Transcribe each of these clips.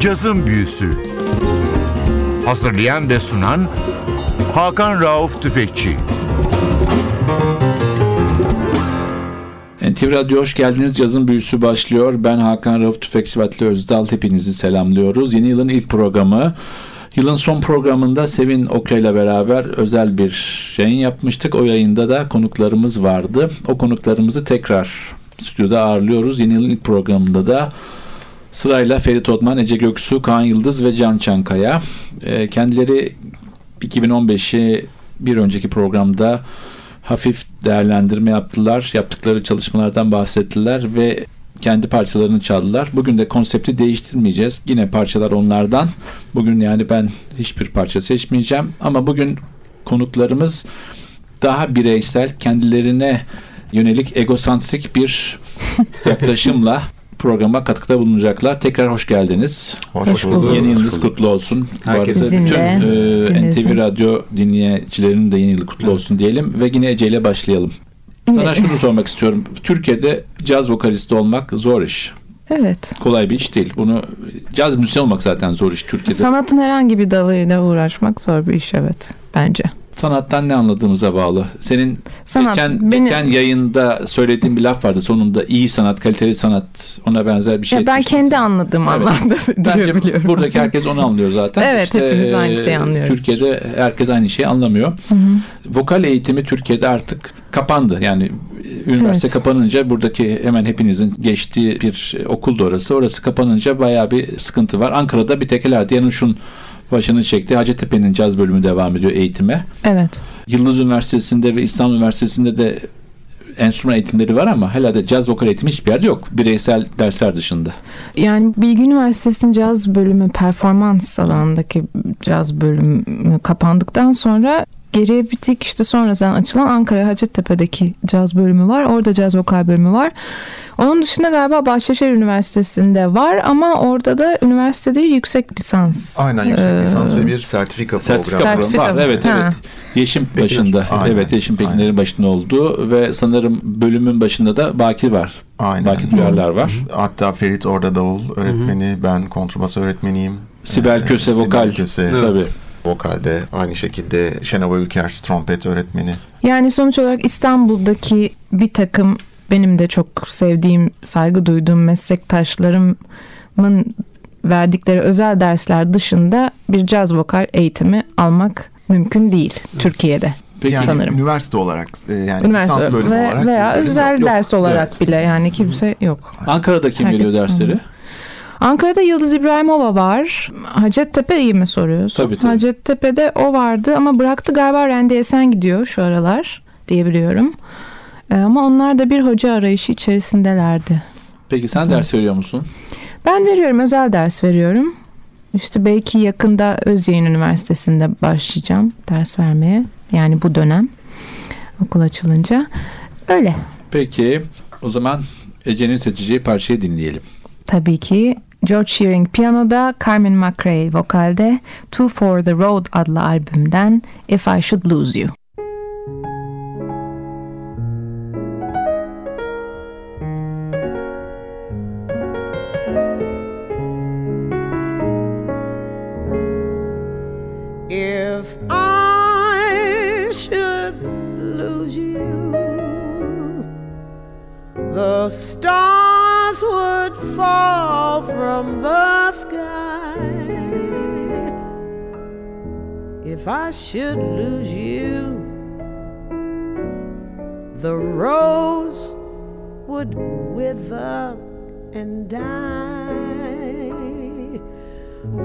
Cazın Büyüsü Hazırlayan ve sunan Hakan Rauf Tüfekçi NTV Radyo hoş geldiniz. Cazın büyüsü başlıyor. Ben Hakan Rauf Tüfekçi Vatli Özdal. Hepinizi selamlıyoruz. Yeni yılın ilk programı. Yılın son programında Sevin Okya ile beraber özel bir yayın yapmıştık. O yayında da konuklarımız vardı. O konuklarımızı tekrar stüdyoda ağırlıyoruz. Yeni yılın ilk programında da sırayla Ferit Otman, Ece Göksu, Kaan Yıldız ve Can Çankaya. Ee, kendileri 2015'i bir önceki programda hafif değerlendirme yaptılar. Yaptıkları çalışmalardan bahsettiler ve kendi parçalarını çaldılar. Bugün de konsepti değiştirmeyeceğiz. Yine parçalar onlardan. Bugün yani ben hiçbir parça seçmeyeceğim ama bugün konuklarımız daha bireysel, kendilerine yönelik egosantrik bir yaklaşımla programa katkıda bulunacaklar. Tekrar hoş geldiniz. Hoş, Hoş bulduk. Yeni yılınız kutlu olsun. Herkesin bütün de. e. NTV Radyo dinleyicilerinin de yeni yılı kutlu olsun diyelim ve yine Ece ile başlayalım. Sana şunu sormak istiyorum. Türkiye'de caz vokalisti olmak zor iş. Evet. Kolay bir iş değil. Bunu caz müzisyen olmak zaten zor iş Türkiye'de. Sanatın herhangi bir dalıyla uğraşmak zor bir iş evet bence. Sanattan ne anladığımıza bağlı. Senin Sanat geçen, beni geçen yayında söylediğin bir laf vardı. Sonunda iyi sanat, kaliteli sanat ona benzer bir şey. ya ben kendi anladığım Evet. anlamda Bence diyebiliyorum. buradaki herkes onu anlıyor zaten. Evet, hepimiz aynı şeyi e, anlıyoruz. Türkiye'de herkes aynı şeyi anlamıyor. Hı hı. Vokal eğitimi Türkiye'de artık kapandı. Yani üniversite Evet. kapanınca buradaki hemen hepinizin geçtiği bir okul da orası. Orası kapanınca bayağı bir sıkıntı var. Ankara'da bir tek Diyanuş'un başını çekti. Hacettepe'nin caz bölümü devam ediyor eğitime. Evet. Yıldız Üniversitesi'nde ve İstanbul Üniversitesi'nde de enstrüman eğitimleri var ama hala da caz vokal eğitimi hiçbir yerde yok. Bireysel dersler dışında. Yani Bilgi Üniversitesi'nin caz bölümü performans alanındaki caz bölümü kapandıktan sonra geriye bir tek işte sonradan açılan Ankara Hacettepe'deki caz bölümü var. Orada caz vokal bölümü var. Onun dışında galiba Bahçeşehir Üniversitesi'nde var ama orada da üniversitede yüksek lisans. Aynen yüksek Ee, lisans ve bir sertifika, Sertifika programı. Sertifika var. mı? Evet Ha. evet. Yeşim başında. Aynen, Evet Yeşim Pekinler'in aynen. başında olduğu ve sanırım bölümün başında da Baki var. Aynen. Baki Duyarlar var. Hatta Ferit orada davul öğretmeni, ben kontrbas öğretmeniyim. Sibel Ee, Köse Sibel vokal. Köse Tabii. vokalde aynı şekilde Şenova Ülker trompet öğretmeni. Yani sonuç olarak İstanbul'daki bir takım benim de çok sevdiğim, saygı duyduğum meslektaşlarımın verdikleri özel dersler dışında bir caz vokal eğitimi almak mümkün değil Türkiye'de. Peki yani sanırım. üniversite olarak e, yani Üniversite lisans bölümü ve, olarak. veya özel yok. ders olarak Evet. bile yani kimse yok. Ankara'da kim Herkes veriyor dersleri? sanırım. Ankara'da Yıldız İbrahimova var. Hacettepe iyi mi soruyorsun? Tabii, tabii. Hacettepe'de o vardı ama bıraktı galiba Randy Esen gidiyor şu aralar diyebiliyorum. Ee, Ama onlar da bir hoca arayışı içerisindelerdi. Peki sen ders veriyor musun? Ben veriyorum, özel ders veriyorum. İşte belki yakında Özyeğin Üniversitesi'nde başlayacağım ders vermeye. Yani bu dönem okul açılınca. Öyle. Peki o zaman Ece'nin seçeceği parçayı dinleyelim. Tabii ki George Shearing piyanoda, Carmen McRae vokalde Two for the Road adlı albümden If I Should Lose You. I should lose you, the rose would wither and die.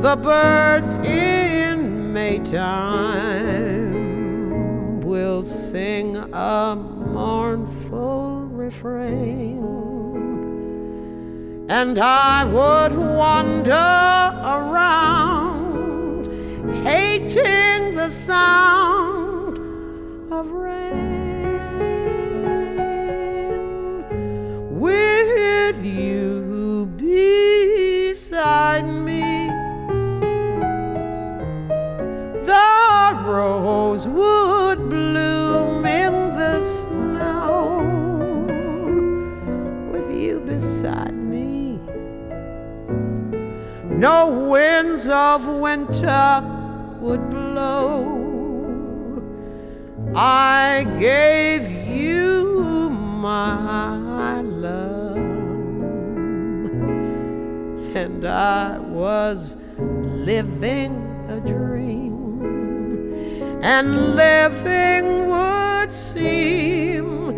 The birds in Maytime will sing a mournful refrain, and I would wander around, hating the sound of rain. With you beside me, the rose would bloom in the snow. With you beside me, no winds of winter I gave you my love, and I was living a dream, and living would seem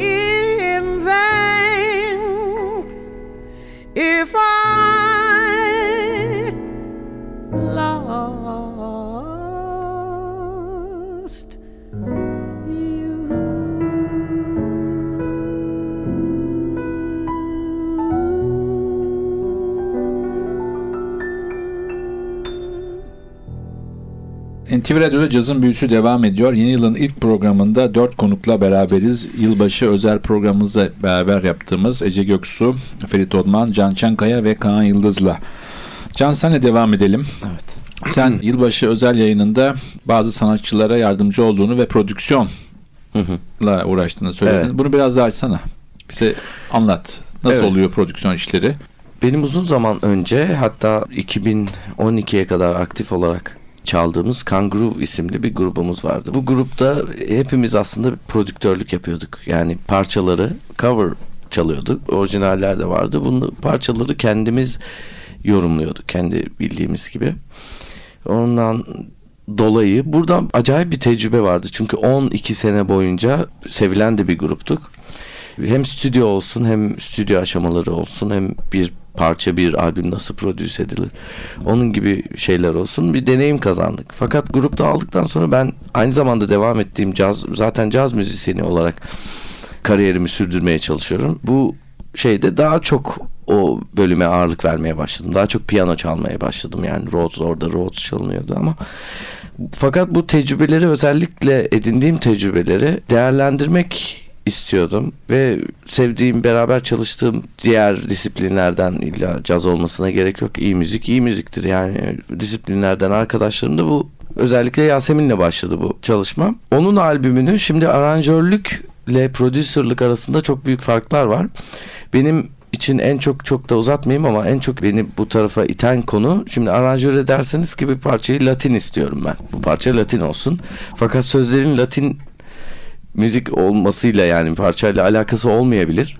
in vain if I NTV Radyo'da cazın büyüsü devam ediyor. Yeni yılın ilk programında dört konukla beraberiz. Yılbaşı özel programımızla beraber yaptığımız Ece Göksu, Ferit Odman, Can Çankaya ve Kaan Yıldız'la. Can senle devam edelim. Evet. Sen yılbaşı özel yayınında bazı sanatçılara yardımcı olduğunu ve prodüksiyonla uğraştığını söyledin. Evet. Bunu biraz daha açsana. Bize anlat. Nasıl Evet. oluyor prodüksiyon işleri? Benim uzun zaman önce hatta 2012'ye kadar aktif olarak çaldığımız Kangaroo isimli bir grubumuz vardı. Bu grupta hepimiz aslında prodüktörlük yapıyorduk. Yani parçaları cover çalıyorduk. Orijinaller de vardı. Bunu parçaları kendimiz yorumluyorduk kendi bildiğimiz gibi. Ondan dolayı buradan acayip bir tecrübe vardı. Çünkü 12 sene boyunca sevilen de bir gruptuk. Hem stüdyo olsun hem stüdyo aşamaları olsun hem bir parça bir albüm nasıl prodüse edilir. Onun gibi şeyler olsun bir deneyim kazandık. Fakat grupta aldıktan sonra ben aynı zamanda devam ettiğim caz zaten caz müzisyeni olarak kariyerimi sürdürmeye çalışıyorum. Bu şeyde daha çok o bölüme ağırlık vermeye başladım. Daha çok piyano çalmaya başladım. Yani Rhodes orada Rhodes çalınıyordu ama fakat bu tecrübeleri özellikle edindiğim tecrübeleri değerlendirmek istiyordum ve sevdiğim beraber çalıştığım diğer disiplinlerden illa caz olmasına gerek yok. İyi müzik iyi müziktir yani disiplinlerden arkadaşlarım da bu özellikle Yasemin'le başladı bu çalışma. Onun albümünü şimdi aranjörlükle prodüserlik arasında çok büyük farklar var. Benim için en çok çok da uzatmayayım ama en çok beni bu tarafa iten konu şimdi aranjör ederseniz ki bir parçayı Latin istiyorum ben. Bu parça Latin olsun. Fakat sözlerin Latin müzik olmasıyla yani parçayla alakası olmayabilir.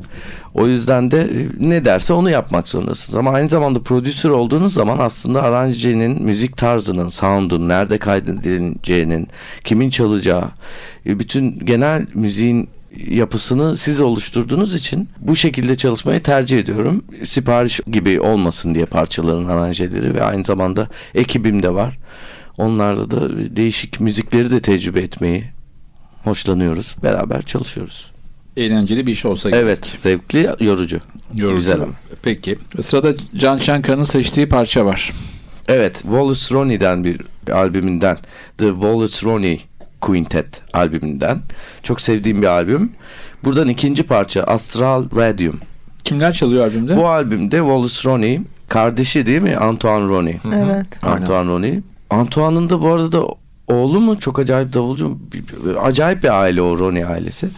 O yüzden de e, ne derse onu yapmak zorundasınız. Ama aynı zamanda prodüser olduğunuz zaman aslında aranjenin, müzik tarzının, sound'un, nerede kaydedileceğinin, kimin çalacağı, e, bütün genel müziğin yapısını siz oluşturduğunuz için bu şekilde çalışmayı tercih ediyorum. Sipariş gibi olmasın diye parçaların aranjeleri ve aynı zamanda ekibim de var. Onlarla da değişik müzikleri de tecrübe etmeyi hoşlanıyoruz. Beraber çalışıyoruz. Eğlenceli bir iş olsa gerek. Evet, zevkli, yorucu. Yorucu. Güzel ama. Peki. Sırada Can Çankaya'nın seçtiği parça var. Evet, Wallace Roney'den bir albümünden The Wallace Roney Quintet albümünden. Çok sevdiğim bir albüm. Buradan ikinci parça Astral Radium. Kimler çalıyor albümde? Bu albümde Wallace Roney kardeşi değil mi? Antoine Roney. Evet. Antoine Roney. Antoine'ın da bu arada oğlu mu? Çok acayip davulcu. Acayip bir aile o Roney ailesi.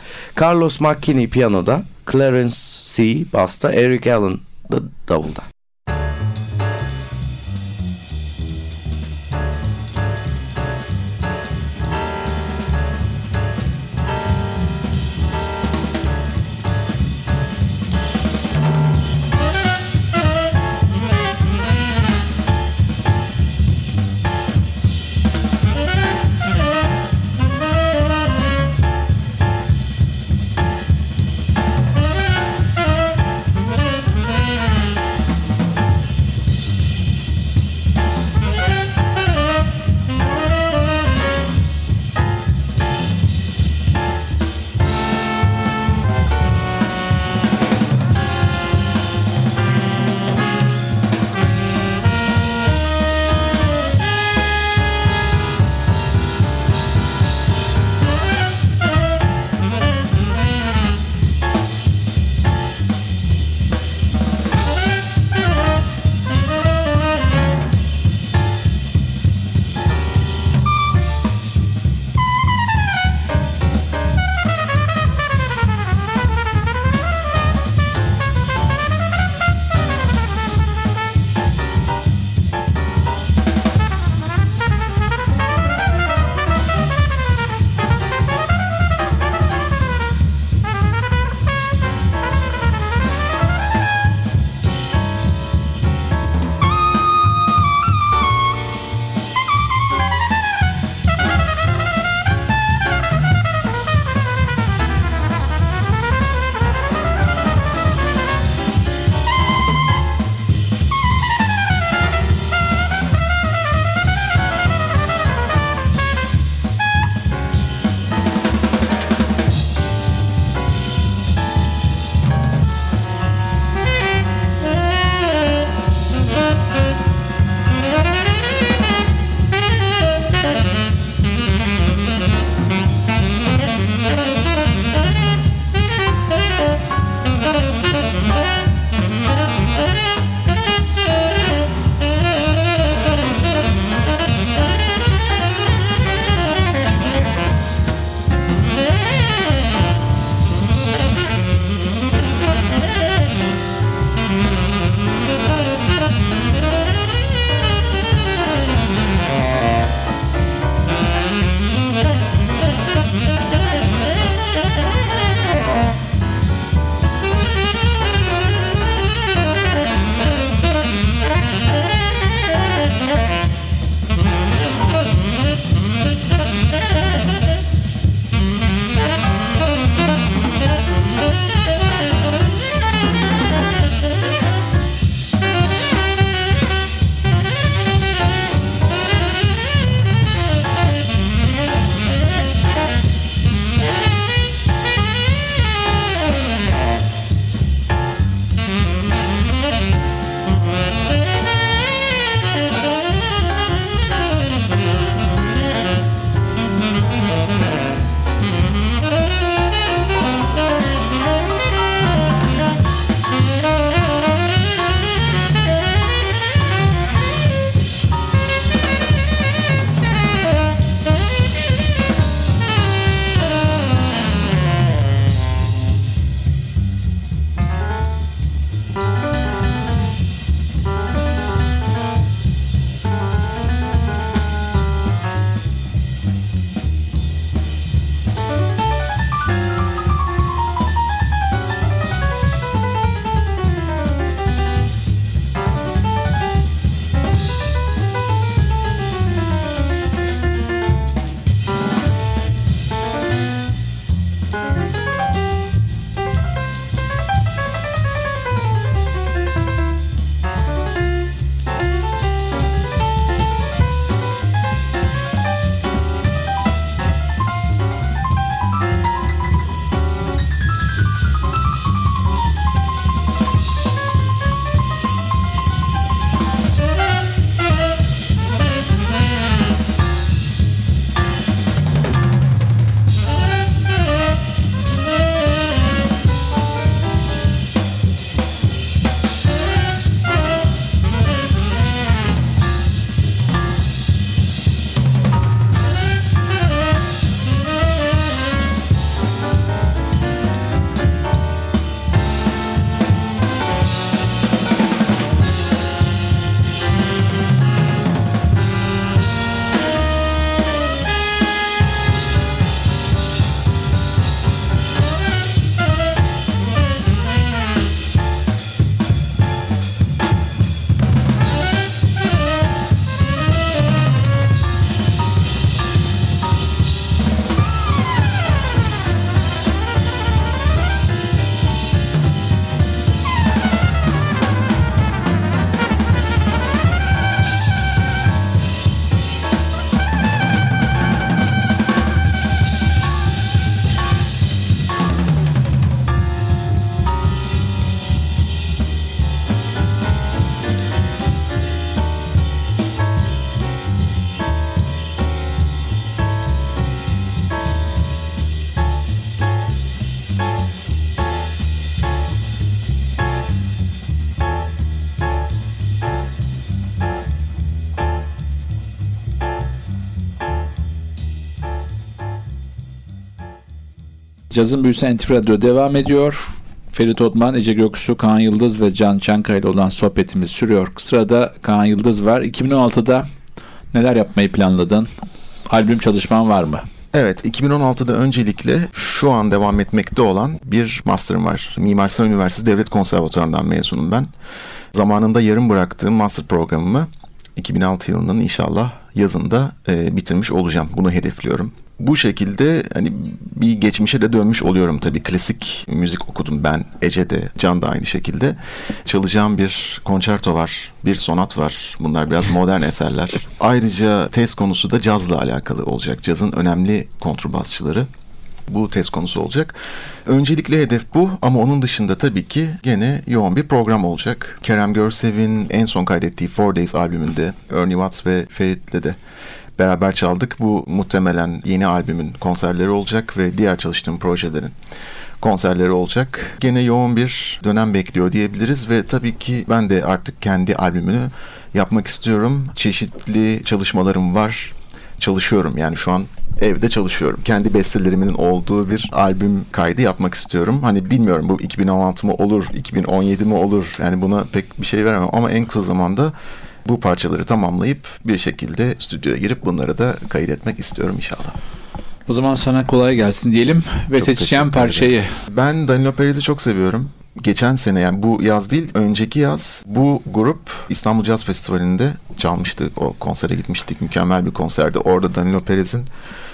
Carlos McKinney piyanoda. Clarence C. basta. Eric Allen da davulda. Cazın Büyüsü NTV Radyo devam ediyor. Ferit Odman, Ece Göksu, Kaan Yıldız ve Can Çankaya ile olan sohbetimiz sürüyor. Sırada Kaan Yıldız var. 2016'da neler yapmayı planladın? Albüm çalışman var mı? Evet, 2016'da öncelikle şu an devam etmekte olan bir master'ım var. Mimar Sinan Üniversitesi Devlet Konservatuvarı'ndan mezunum ben. Zamanında yarım bıraktığım master programımı 2006 yılının inşallah yazında e, bitirmiş olacağım. Bunu hedefliyorum. Bu şekilde hani bir geçmişe de dönmüş oluyorum tabii. Klasik müzik okudum ben. Ece de, Can da aynı şekilde. Çalacağım bir konçerto var, bir sonat var. Bunlar biraz modern eserler. Ayrıca tez konusu da cazla alakalı olacak. Cazın önemli kontrbasçıları bu test konusu olacak. Öncelikle hedef bu ama onun dışında tabii ki gene yoğun bir program olacak. Kerem Görsev'in en son kaydettiği Four Days albümünde Ernie Watts ve Ferit'le de beraber çaldık. Bu muhtemelen yeni albümün konserleri olacak ve diğer çalıştığım projelerin konserleri olacak. Gene yoğun bir dönem bekliyor diyebiliriz ve tabii ki ben de artık kendi albümünü yapmak istiyorum. Çeşitli çalışmalarım var. Çalışıyorum yani şu an evde çalışıyorum. Kendi bestelerimin olduğu bir albüm kaydı yapmak istiyorum. Hani bilmiyorum bu 2016 mı olur, 2017 mi olur? Yani buna pek bir şey veremem ama en kısa zamanda bu parçaları tamamlayıp bir şekilde stüdyoya girip bunları da kaydetmek istiyorum inşallah. O zaman sana kolay gelsin diyelim ve Çok seçeceğim parçayı. Ben Danilo Perez'i çok seviyorum. Geçen sene yani bu yaz değil önceki yaz bu grup İstanbul Jazz Festivali'nde çalmıştı. O konsere gitmiştik. Mükemmel bir konserdi. Orada Danilo Perez'in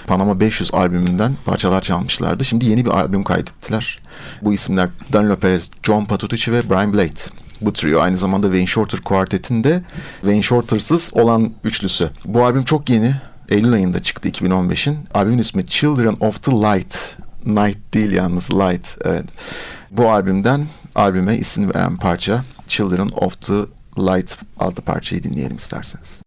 Panama 500 albümünden parçalar çalmışlardı. Şimdi yeni bir albüm kaydettiler. Bu isimler Danilo Perez, John Patitucci ve Brian Blade. Bu trio aynı zamanda Wayne Shorter kuartetinde Wayne Shorter'sız olan üçlüsü. Bu albüm çok yeni. Eylül ayında çıktı 2015'in. Albümün ismi Children of the Light. Night değil yalnız Light. Evet. Bu albümden albüme isim veren parça Children of the Light adlı parçayı dinleyelim isterseniz.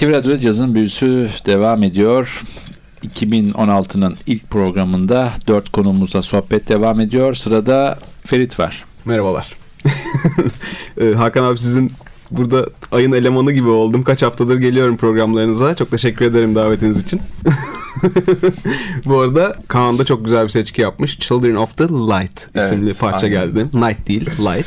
NTV Radyo'da cazın büyüsü devam ediyor. 2016'nın ilk programında dört konumuzla sohbet devam ediyor. Sırada Ferit var. Merhabalar. Ee, Hakan abi sizin burada ayın elemanı gibi oldum. Kaç haftadır geliyorum programlarınıza. Çok teşekkür ederim davetiniz için. Bu arada Kaan da çok güzel bir seçki yapmış. Children of the Light isimli Evet, parça aynen. geldi. Night değil, Light.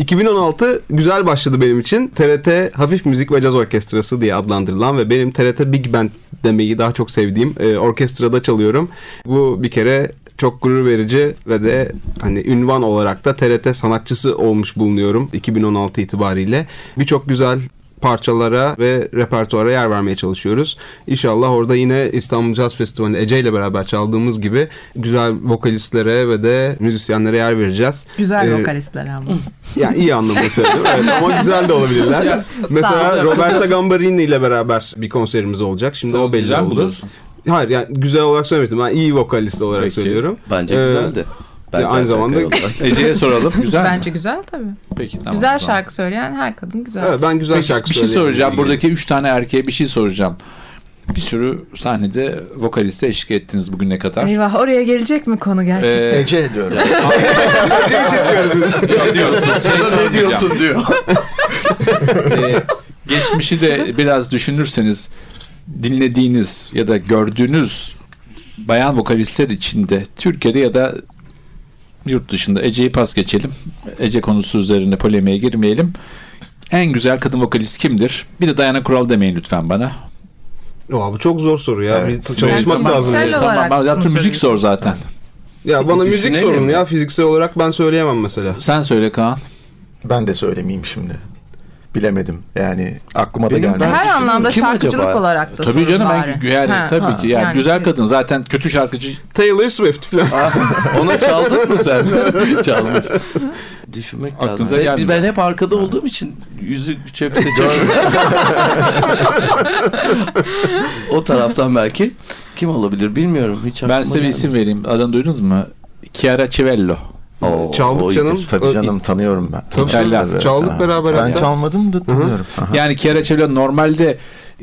2016 güzel başladı benim için. TRT Hafif Müzik ve Caz Orkestrası diye adlandırılan ve benim TRT Big Band demeyi daha çok sevdiğim e, orkestrada çalıyorum. Bu bir kere çok gurur verici ve de hani ünvan olarak da TRT sanatçısı olmuş bulunuyorum 2016 itibariyle. Birçok güzel parçalara ve repertuara yer vermeye çalışıyoruz. İnşallah orada yine İstanbul Jazz Festivali'nde Ece ile beraber çaldığımız gibi güzel vokalistlere ve de müzisyenlere yer vereceğiz. Güzel Ee, vokalistler ama. Yani iyi anlamda söyledim evet, ama güzel de olabilirler. Mesela Sağ ol. Roberta Gambarini ile beraber bir konserimiz olacak. Şimdi o belli oldu. buluyorsun? Hayır yani güzel olarak söylemedim. Ben iyi vokalist olarak Peki. söylüyorum. Bence Ee, güzeldi. Bence aynı zamanda- Ece'ye soralım. Güzel mi? Bence güzel tabii. Peki tamam. güzel tamam. şarkı söyleyen her kadın güzel. Evet ben güzel Peki, şarkı bir şey soracağım. Buradaki üç tane erkeğe bir şey soracağım. Bir sürü sahnede vokaliste eşlik ettiniz bugüne kadar. Eyvah oraya gelecek mi konu gerçekten? Ee, Ece diyorum. Ece'yi seçiyoruz biz. ne diyorsun? Şey ne diyorsun diyor. Ee, geçmişi de biraz düşünürseniz dinlediğiniz ya da gördüğünüz bayan vokalistler içinde Türkiye'de ya da yurt dışında Ece'yi pas geçelim. Ece konusu üzerine polemiğe girmeyelim. En güzel kadın vokalist kimdir? Bir de Dayana Kural demeyin lütfen bana. Oha, bu çok zor soru ya. Evet. Bir çalışmak Yani lazım. yani. Tamam, zaten bunu müzik zor zaten. Ya bana müzik sorun ya. Fiziksel olarak ben söyleyemem mesela. Sen söyle Kaan. Ben de söylemeyeyim şimdi. Bilemedim. Yani aklıma da Benim gelmedi. ben- Her anlamda kim şarkıcılık acaba? olarak da Tabii canım bari. ben yani Ha. tabii ki yani, Yani güzel şey- kadın zaten kötü şarkıcı Taylor Swift falan. Ona çaldın mı sen? Çalmış. Düşünmek Aklınıza lazım. Gelmiyor. ben hep arkada olduğum için yüzü çepte O taraftan belki kim olabilir bilmiyorum. Hiç ben size bir gelmedi. isim vereyim. Adını duydunuz mu? Chiara Civello. Oo, Çaldık o canım. Tabii canım tanıyorum ben. Tabii, İtalyan. Evet, Çaldık ha. beraber Ben hatta. çalmadım da tanıyorum. Yani Chiara normalde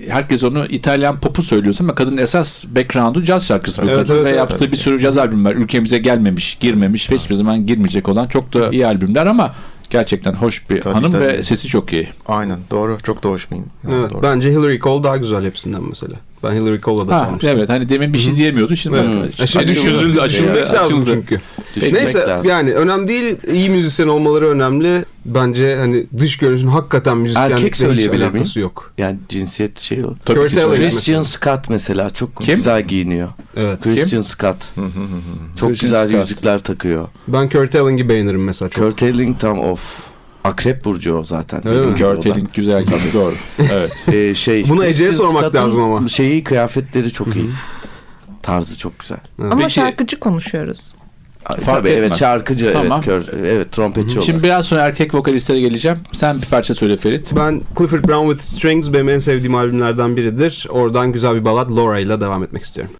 herkes onu İtalyan popu söylüyorsa ama kadın esas background'u caz şarkısı bu Evet, kadın evet, ve evet. yaptığı bir sürü caz albüm var. Ülkemize gelmemiş, girmemiş ve hiçbir zaman girmeyecek olan çok da iyi albümler ama gerçekten hoş bir Tabii, hanım tabii. ve sesi çok iyi. Aynen doğru. Çok da hoş muyum? Evet, doğru. bence Hillary Cole daha güzel hepsinden mesela. Ben Hillary Cole'la da Ha, çalmıştım. evet hani demin bir şey diyemiyordu şimdi Evet. şey, açıldı, düşünmek açıldı, lazım açıldı. çünkü. Düşünmek Neyse lazım. yani önemli değil. İyi müzisyen olmaları önemli. Bence hani dış görünüşün hakikaten müzisyenlikle hiç söyleyebilir miyim? alakası yok. Yani cinsiyet şey o. Tabii Kurt ki Elling. Christian Scott mesela çok Kim? güzel giyiniyor. Evet. Christian Scott. Hı hı hı hı. Çok Christian güzel Scott. yüzükler takıyor. Ben Kurt Elling'i beğenirim mesela çok. Kurt Elling tam of. Akrep burcu o zaten. Görtelin güzel gibi doğru. Evet. Ee, şey, Bunu Ece'ye sormak lazım ama. Şeyi kıyafetleri çok iyi. Tarzı çok güzel. Ama Peki- şarkıcı konuşuyoruz. Fark Tabii, evet etmez. şarkıcı Tamam. evet kör, evet trompetçi olarak. Şimdi biraz sonra erkek vokalistlere geleceğim. Sen bir parça söyle Ferit. Ben Clifford Brown with Strings benim en sevdiğim albümlerden biridir. Oradan güzel bir ballad Laura ile devam etmek istiyorum.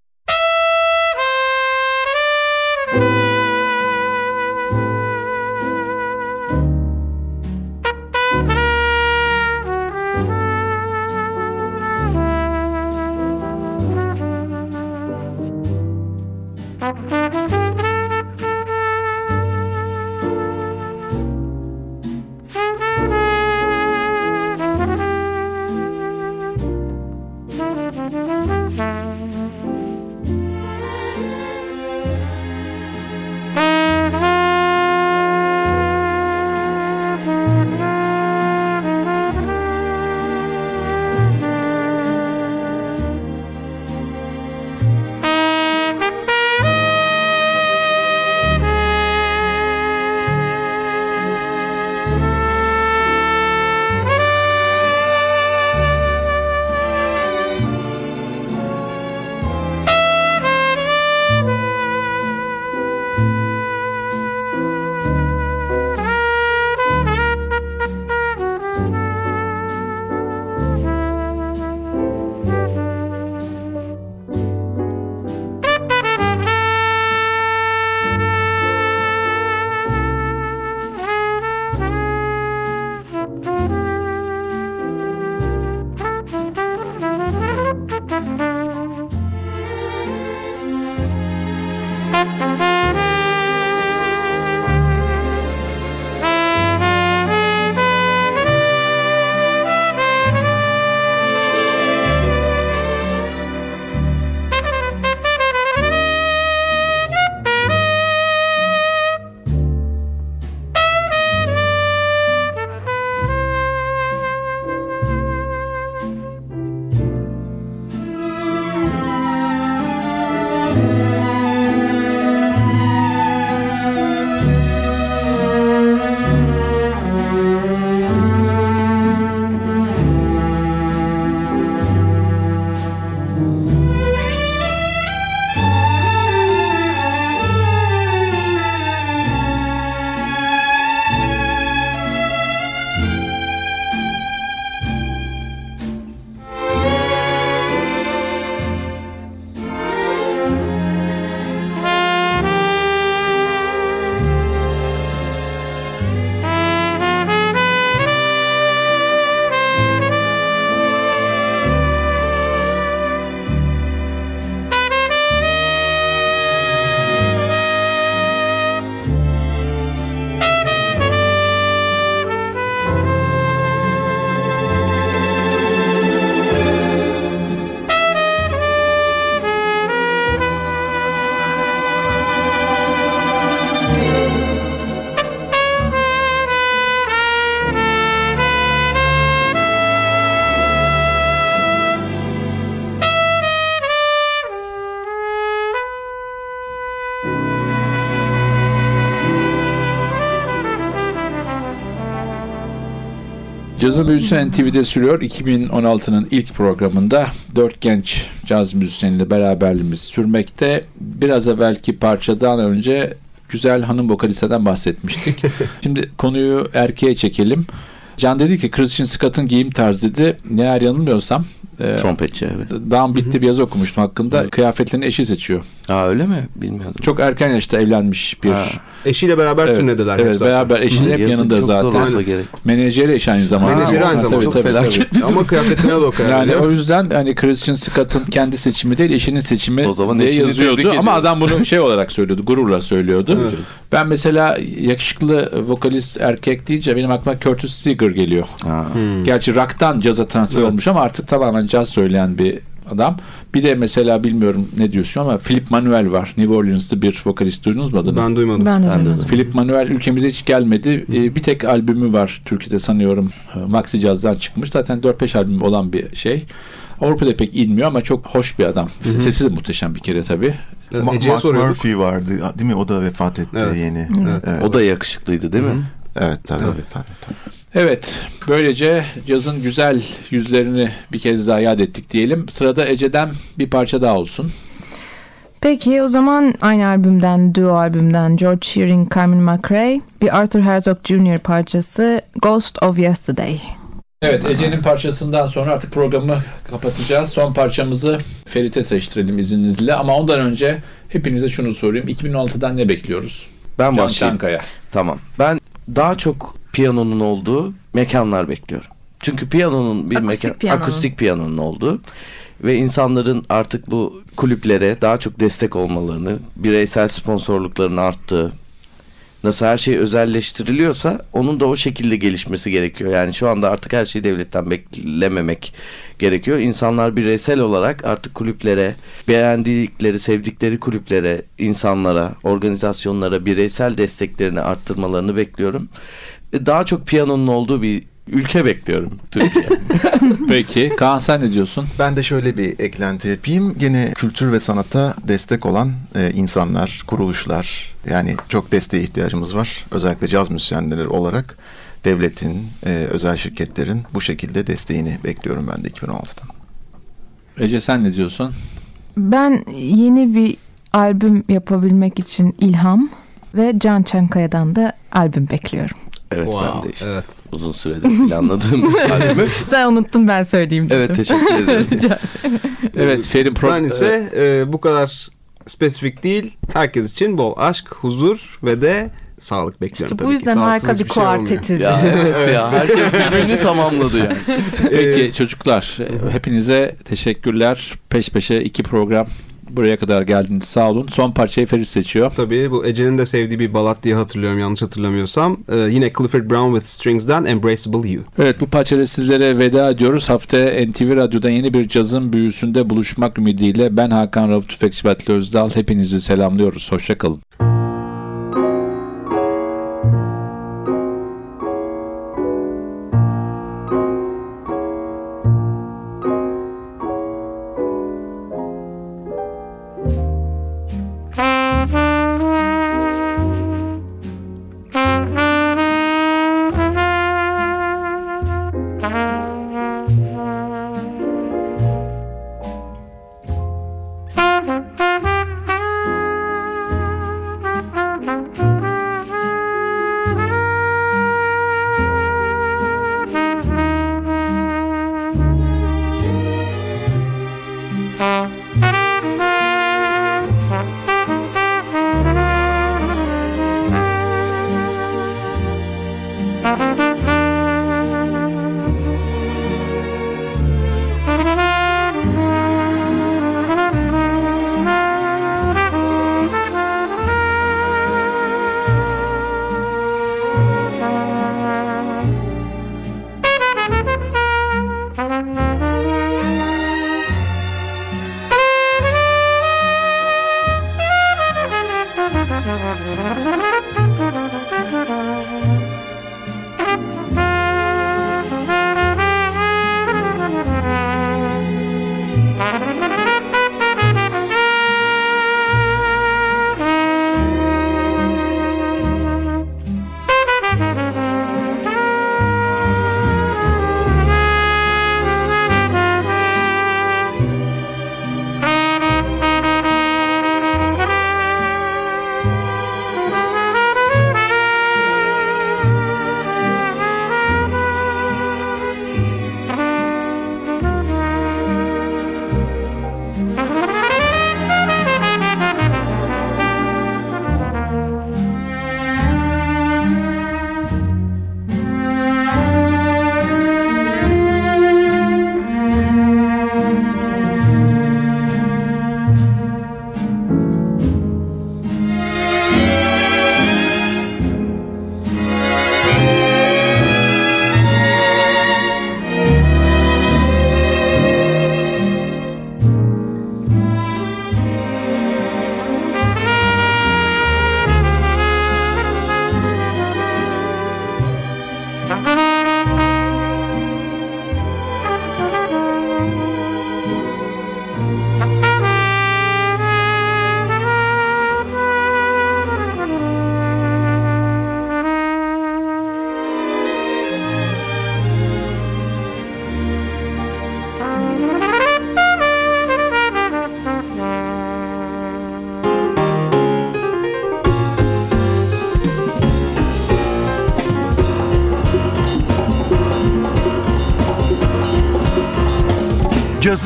Cazın Büyüsü NTV'de sürüyor. 2016'nın ilk programında dört genç caz müzisyeniyle beraberliğimiz sürmekte. Biraz evvelki parçadan önce güzel hanım vokalisteden bahsetmiştik. Şimdi konuyu erkeğe çekelim. Can dedi ki Christian Scott'ın giyim tarzı dedi. Ne eğer yanılmıyorsam e, Trompetçi evet. Downbeat'te bir yazı okumuştum hakkında. Kıyafetlerini eşi seçiyor. Aa öyle mi? Bilmiyordum. Çok erken yaşta evlenmiş bir... Ha. Eşiyle beraber Evet, turnediler. evet hep zaten. beraber eşinin hep Yazık, yanında çok zor zaten. olsa gerek. Menajeri eş aynı zamanda. Menajeri aynı zamanda. Tabii, Çok tabii, felaket. tabii. Ama kıyafetlerine de o kadar. Yani o yüzden hani Christian Scott'ın kendi seçimi değil eşinin seçimi O zaman diye yazıyordu ama adam bunu şey olarak söylüyordu gururla söylüyordu. Evet. Ben mesela yakışıklı vokalist erkek deyince benim aklıma Curtis Seeger geliyor. Ha. Hmm. Gerçi rock'tan caza transfer Evet. olmuş ama artık tamamen caz söyleyen bir adam. Bir de mesela bilmiyorum ne diyorsun ama Philip Manuel var. New Orleans'lı bir vokalist duydunuz mu adını? Ben duymadım. Ben de duymadım. Philip Manuel ülkemize hiç gelmedi. Ee, bir tek albümü var Türkiye'de sanıyorum. Ee, Maxi Jazz'dan çıkmış. Zaten 4-5 albüm olan bir şey. Avrupa'da pek inmiyor ama çok hoş bir adam. hı. Sesi de muhteşem bir kere tabii. Ma- Mark soruyorduk. Murphy vardı değil mi? O da vefat etti Evet. yeni. Evet. Evet. O da yakışıklıydı değil mi? Evet tabii, Tabii. tabii. tabii, Evet, böylece cazın güzel yüzlerini bir kez daha yad ettik diyelim. Sırada Ece'den bir parça daha olsun. Peki o zaman aynı albümden, duo albümden George Shearing, Carmen McRae, bir Arthur Herzog Jr. parçası Ghost of Yesterday. Evet, Ece'nin parçasından sonra artık programı kapatacağız. Son parçamızı Ferit'e seçtirelim izninizle. Ama ondan önce hepinize şunu sorayım. 2016'dan ne bekliyoruz? Ben Can başlayayım. Çankaya. Tamam. Ben daha çok piyanonun olduğu mekanlar bekliyorum. Çünkü piyanonun bir Akustik mekan piyanonun. akustik piyanonun olduğu ve insanların artık bu kulüplere daha çok destek olmalarını, bireysel sponsorlukların arttığı, nasıl her şey özelleştiriliyorsa onun da o şekilde gelişmesi gerekiyor. Yani şu anda artık her şeyi devletten beklememek gerekiyor. İnsanlar bireysel olarak artık kulüplere, beğendikleri, sevdikleri kulüplere, insanlara, organizasyonlara bireysel desteklerini arttırmalarını bekliyorum. Daha çok piyanonun olduğu bir ülke bekliyorum Türkiye. Peki, Kaan sen ne diyorsun? Ben de şöyle bir eklenti yapayım. Gene kültür ve sanata destek olan e, insanlar, kuruluşlar yani çok desteğe ihtiyacımız var. Özellikle caz müzisyenleri olarak devletin, e, özel şirketlerin bu şekilde desteğini bekliyorum ben de 2016'dan. Ece sen ne diyorsun? Ben yeni bir albüm yapabilmek için ilham ve Can Çankaya'dan da albüm bekliyorum. Evet ben Wow, de işte evet. uzun süredir planladığım albümü. Sen unuttun ben söyleyeyim dedim. Evet teşekkür ederim. Evet, Ferin Pro... Ben ise e, bu kadar spesifik değil. Herkes için bol aşk, huzur ve de sağlık bekliyorum. İşte bu tabii ki. yüzden Sağlıksız harika bir hiçbir şey kuartetiz. ya evet ya herkes birbirini tamamladı yani. Peki çocuklar, e, hepinize teşekkürler. Peş peşe iki program buraya kadar geldiniz. Sağ olun. Son parçayı Ferit seçiyor. Tabii bu Ece'nin de sevdiği bir balat diye hatırlıyorum yanlış hatırlamıyorsam. E, yine Clifford Brown with Strings'den Embraceable You. Evet bu parçayla sizlere veda ediyoruz. Haftaya NTV Radyo'da yeni bir cazın büyüsünde buluşmak ümidiyle ben Hakan Rauf Tüfekçi ve Atli Özdal hepinizi selamlıyoruz. Hoşçakalın.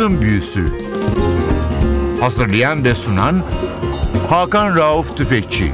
Cazın Büyüsü. Hazırlayan ve sunan Hakan Rauf Tüfekçi